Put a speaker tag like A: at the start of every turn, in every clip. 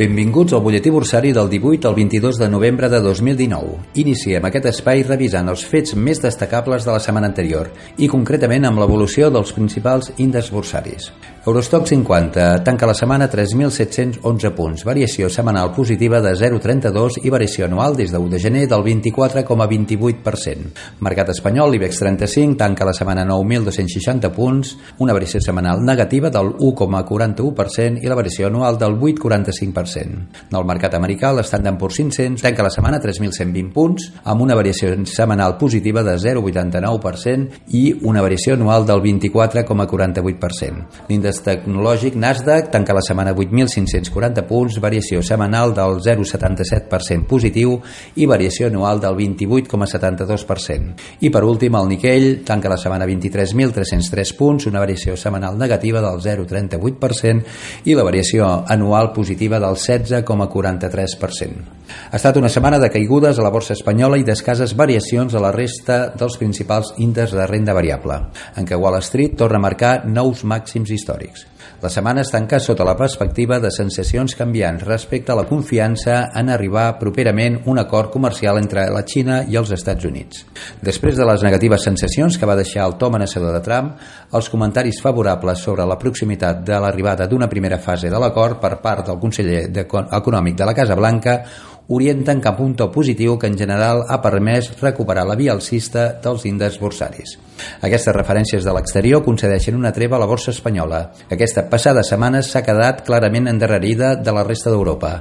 A: Benvinguts al butlletí bursari del 18 al 22 de novembre de 2019. Iniciem aquest espai revisant els fets més destacables de la setmana anterior i concretament amb l'evolució dels principals índexs bursaris. Eurostock 50 tanca la setmana 3.711 punts, variació setmanal positiva de 0,32 i variació anual des de 1 de gener del 24,28%. Mercat espanyol, l'IBEX 35 tanca la setmana 9.260 punts, una variació setmanal negativa del 1,41% i la variació anual del 8,45%. 0,5%. el mercat americà, l'Standard Poor's 500 tanca la setmana 3.120 punts, amb una variació setmanal positiva de 0,89% i una variació anual del 24,48%. L'índex tecnològic Nasdaq tanca la setmana 8.540 punts, variació setmanal del 0,77% positiu i variació anual del 28,72%. I per últim, el Nikkei tanca la setmana 23.303 punts, una variació setmanal negativa del 0,38% i la variació anual positiva del 16,43%. Ha estat una setmana de caigudes a la borsa espanyola i d'escases variacions a la resta dels principals índexs de renda variable, en què Wall Street torna a marcar nous màxims històrics. La setmana es tanca sota la perspectiva de sensacions canviants respecte a la confiança en arribar properament un acord comercial entre la Xina i els Estats Units. Després de les negatives sensacions que va deixar el to amenaçador de Trump, els comentaris favorables sobre la proximitat de l'arribada d'una primera fase de l'acord per part del conseller econòmic de la Casa Blanca orienten cap a un to positiu que en general ha permès recuperar la via alcista dels índexs borsaris. Aquestes referències de l'exterior concedeixen una treva a la borsa espanyola. Aquesta passada setmana s'ha quedat clarament endarrerida de la resta d'Europa,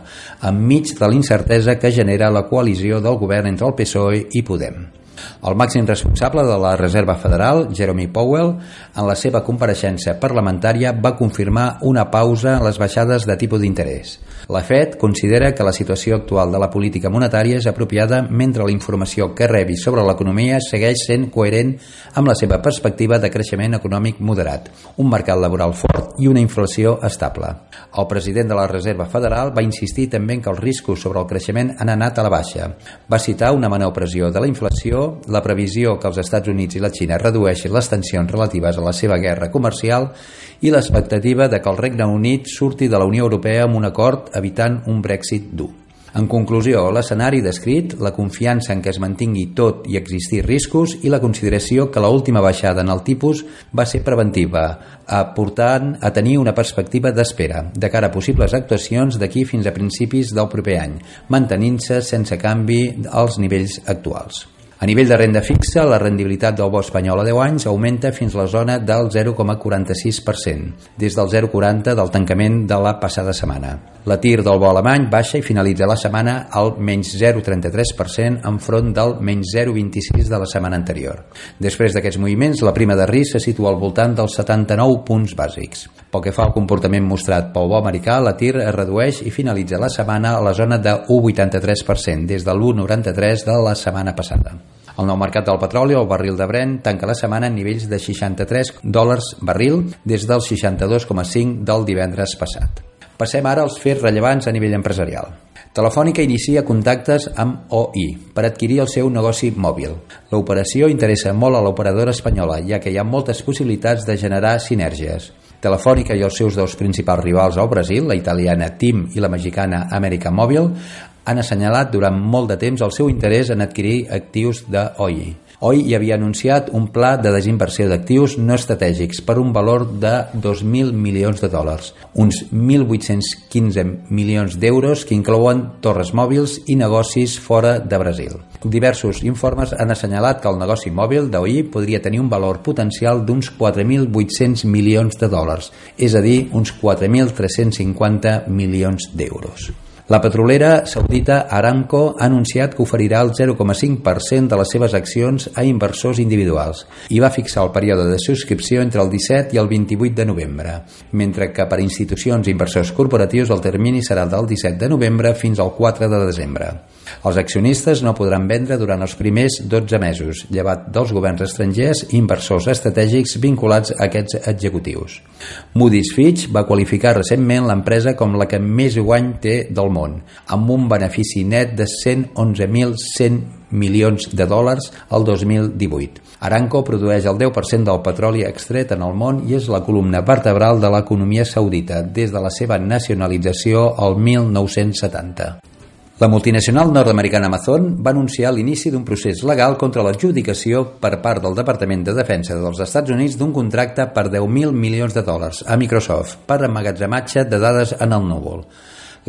A: enmig de l'incertesa que genera la coalició del govern entre el PSOE i Podem. El màxim responsable de la Reserva Federal, Jeremy Powell, en la seva compareixença parlamentària va confirmar una pausa en les baixades de tipus d'interès. La Fed considera que la situació actual de la política monetària és apropiada mentre la informació que rebi sobre l'economia segueix sent coherent amb la seva perspectiva de creixement econòmic moderat, un mercat laboral fort i una inflació estable. El president de la Reserva Federal va insistir també en que els riscos sobre el creixement han anat a la baixa. Va citar una menor pressió de la inflació la previsió que els Estats Units i la Xina redueixin les tensions relatives a la seva guerra comercial i l'expectativa de que el Regne Unit surti de la Unió Europea amb un acord evitant un Brexit dur. En conclusió, l'escenari descrit, la confiança en què es mantingui tot i existir riscos i la consideració que l'última baixada en el tipus va ser preventiva, aportant a tenir una perspectiva d'espera de cara a possibles actuacions d'aquí fins a principis del proper any, mantenint-se sense canvi als nivells actuals. A nivell de renda fixa, la rendibilitat del bo espanyol a 10 anys augmenta fins a la zona del 0,46%, des del 0,40 del tancament de la passada setmana. La TIR del bo alemany baixa i finalitza la setmana al menys 0,33% enfront del menys 0,26 de la setmana anterior. Després d'aquests moviments, la prima de risc se situa al voltant dels 79 punts bàsics. Pel que fa al comportament mostrat pel bo americà, la TIR es redueix i finalitza la setmana a la zona de 1,83% des de l'1,93 de la setmana passada. El nou mercat del petroli, el barril de Brent, tanca la setmana en nivells de 63 dòlars barril des del 62,5 del divendres passat. Passem ara als fets rellevants a nivell empresarial. Telefònica inicia contactes amb OI per adquirir el seu negoci mòbil. L'operació interessa molt a l'operadora espanyola, ja que hi ha moltes possibilitats de generar sinergies. Telefònica i els seus dos principals rivals al Brasil, la italiana TIM i la mexicana América Móvil, han assenyalat durant molt de temps el seu interès en adquirir actius de OI. OI hi havia anunciat un pla de desinversió d'actius no estratègics per un valor de 2.000 milions de dòlars, uns 1.815 milions d'euros que inclouen torres mòbils i negocis fora de Brasil. Diversos informes han assenyalat que el negoci mòbil d'OI podria tenir un valor potencial d'uns 4.800 milions de dòlars, és a dir, uns 4.350 milions d'euros. La petrolera saudita Aramco ha anunciat que oferirà el 0,5% de les seves accions a inversors individuals i va fixar el període de subscripció entre el 17 i el 28 de novembre, mentre que per institucions i inversors corporatius el termini serà del 17 de novembre fins al 4 de desembre. Els accionistes no podran vendre durant els primers 12 mesos, llevat dels governs estrangers i inversors estratègics vinculats a aquests executius. Moody's Fitch va qualificar recentment l'empresa com la que més guany té del món, amb un benefici net de 111.100 milions de dòlars el 2018. Aramco produeix el 10% del petroli extret en el món i és la columna vertebral de l'economia saudita des de la seva nacionalització al 1970. La multinacional nord-americana Amazon va anunciar l'inici d'un procés legal contra l'adjudicació per part del Departament de Defensa dels Estats Units d'un contracte per 10.000 milions de dòlars a Microsoft per emmagatzematge de dades en el núvol.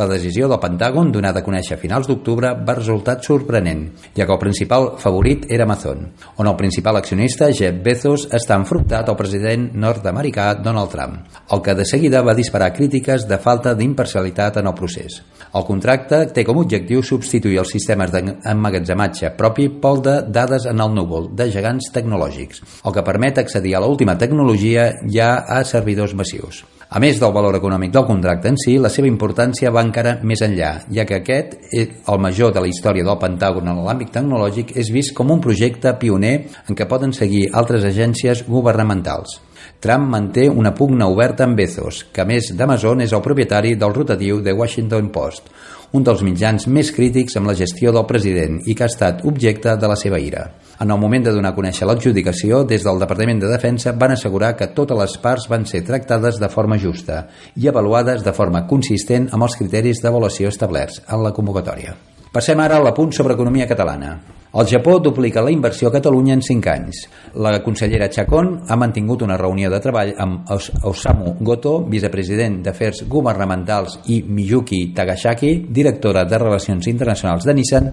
A: La decisió del Pentàgon, donada a conèixer a finals d'octubre, va resultar sorprenent, ja que el principal favorit era Amazon, on el principal accionista, Jeff Bezos, està enfrontat al president nord-americà Donald Trump, el que de seguida va disparar crítiques de falta d'imparcialitat en el procés. El contracte té com a objectiu substituir els sistemes d'emmagatzematge propi pel de dades en el núvol de gegants tecnològics, el que permet accedir a l'última tecnologia ja a servidors massius. A més del valor econòmic del contracte en si, la seva importància va encara més enllà, ja que aquest, el major de la història del Pentàgon en l'àmbit tecnològic, és vist com un projecte pioner en què poden seguir altres agències governamentals. Trump manté una pugna oberta amb Bezos, que a més d'Amazon és el propietari del rotatiu The Washington Post, un dels mitjans més crítics amb la gestió del president i que ha estat objecte de la seva ira. En el moment de donar a conèixer l'adjudicació, des del Departament de Defensa van assegurar que totes les parts van ser tractades de forma justa i avaluades de forma consistent amb els criteris d'avaluació establerts en la convocatòria. Passem ara a l'apunt sobre economia catalana. El Japó duplica la inversió a Catalunya en 5 anys. La consellera Chacón ha mantingut una reunió de treball amb Osamu Goto, vicepresident d'Afers Governamentals, i Miyuki Tagashaki, directora de Relacions Internacionals de Nissan,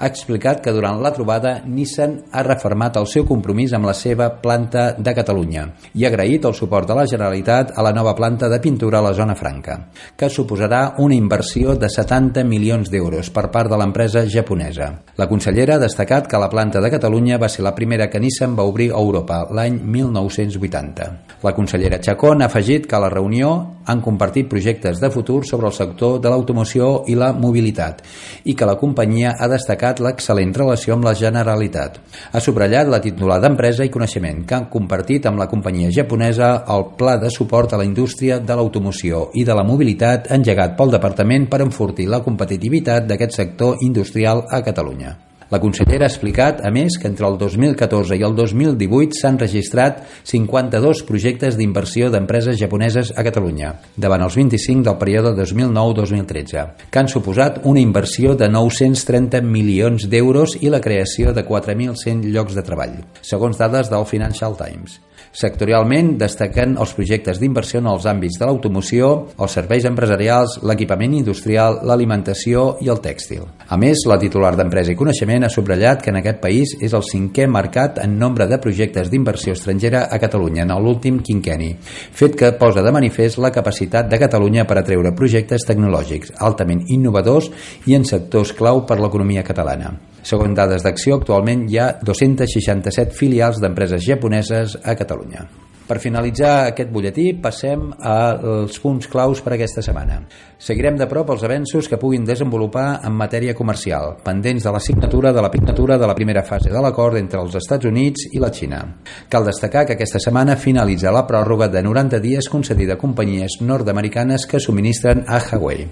A: ha explicat que durant la trobada Nissan ha reformat el seu compromís amb la seva planta de Catalunya i ha agraït el suport de la Generalitat a la nova planta de pintura a la zona franca, que suposarà una inversió de 70 milions d'euros per part de l'empresa japonesa. La consellera ha destacat que la planta de Catalunya va ser la primera que Nissan va obrir a Europa l'any 1980. La consellera Chacón ha afegit que a la reunió han compartit projectes de futur sobre el sector de l'automoció i la mobilitat i que la companyia ha destacat l'excel·lent relació amb la Generalitat. Ha subratllat la titular d'empresa i coneixement que han compartit amb la companyia japonesa el pla de suport a la indústria de l'automoció i de la mobilitat engegat pel Departament per enfortir la competitivitat d'aquest sector industrial a Catalunya. La consellera ha explicat, a més, que entre el 2014 i el 2018 s'han registrat 52 projectes d'inversió d'empreses japoneses a Catalunya, davant els 25 del període 2009-2013, que han suposat una inversió de 930 milions d'euros i la creació de 4.100 llocs de treball, segons dades del Financial Times. Sectorialment destaquen els projectes d'inversió en els àmbits de l'automoció, els serveis empresarials, l'equipament industrial, l'alimentació i el tèxtil. A més, la titular d'Empresa i Coneixement ha subratllat que en aquest país és el cinquè mercat en nombre de projectes d'inversió estrangera a Catalunya en l'últim quinqueni, fet que posa de manifest la capacitat de Catalunya per atreure projectes tecnològics altament innovadors i en sectors clau per l'economia catalana. Segons dades d'acció, actualment hi ha 267 filials d'empreses japoneses a Catalunya. Per finalitzar aquest butlletí passem als punts claus per aquesta setmana. Seguirem de prop els avenços que puguin desenvolupar en matèria comercial, pendents de la signatura de la signatura de la primera fase de l'acord entre els Estats Units i la Xina. Cal destacar que aquesta setmana finalitza la pròrroga de 90 dies concedida a companyies nord-americanes que subministren a Huawei.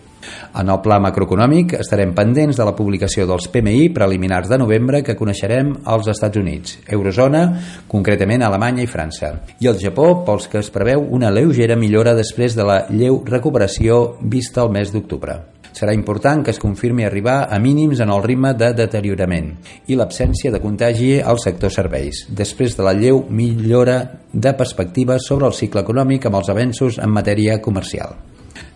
A: En el pla macroeconòmic estarem pendents de la publicació dels PMI preliminars de novembre que coneixerem als Estats Units, Eurozona, concretament Alemanya i França, i el Japó pels que es preveu una lleugera millora després de la lleu recuperació vista el mes d'octubre. Serà important que es confirmi arribar a mínims en el ritme de deteriorament i l'absència de contagi al sector serveis, després de la lleu millora de perspectives sobre el cicle econòmic amb els avenços en matèria comercial.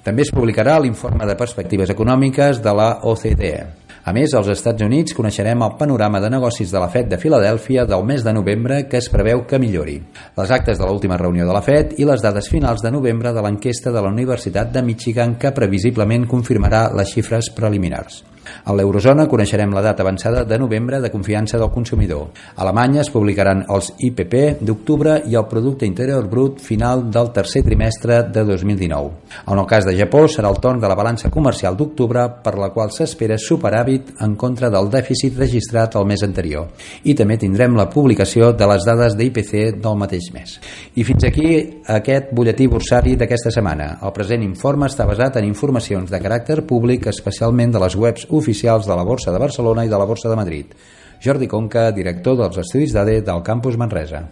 A: També es publicarà l'informe de perspectives econòmiques de la OCDE. A més, als Estats Units coneixerem el panorama de negocis de la FED de Filadèlfia del mes de novembre que es preveu que millori, les actes de l'última reunió de la FED i les dades finals de novembre de l'enquesta de la Universitat de Michigan que previsiblement confirmarà les xifres preliminars. A l'eurozona coneixerem la data avançada de novembre de confiança del consumidor. A Alemanya es publicaran els IPP d'octubre i el Producte Interior Brut final del tercer trimestre de 2019. En el cas de Japó serà el torn de la balança comercial d'octubre per la qual s'espera superàvit en contra del dèficit registrat el mes anterior. I també tindrem la publicació de les dades d'IPC del mateix mes. I fins aquí aquest butlletí bursari d'aquesta setmana. El present informe està basat en informacions de caràcter públic, especialment de les webs oficials oficials de la Borsa de Barcelona i de la Borsa de Madrid. Jordi Conca, director dels Estudis d'ADE del Campus Manresa.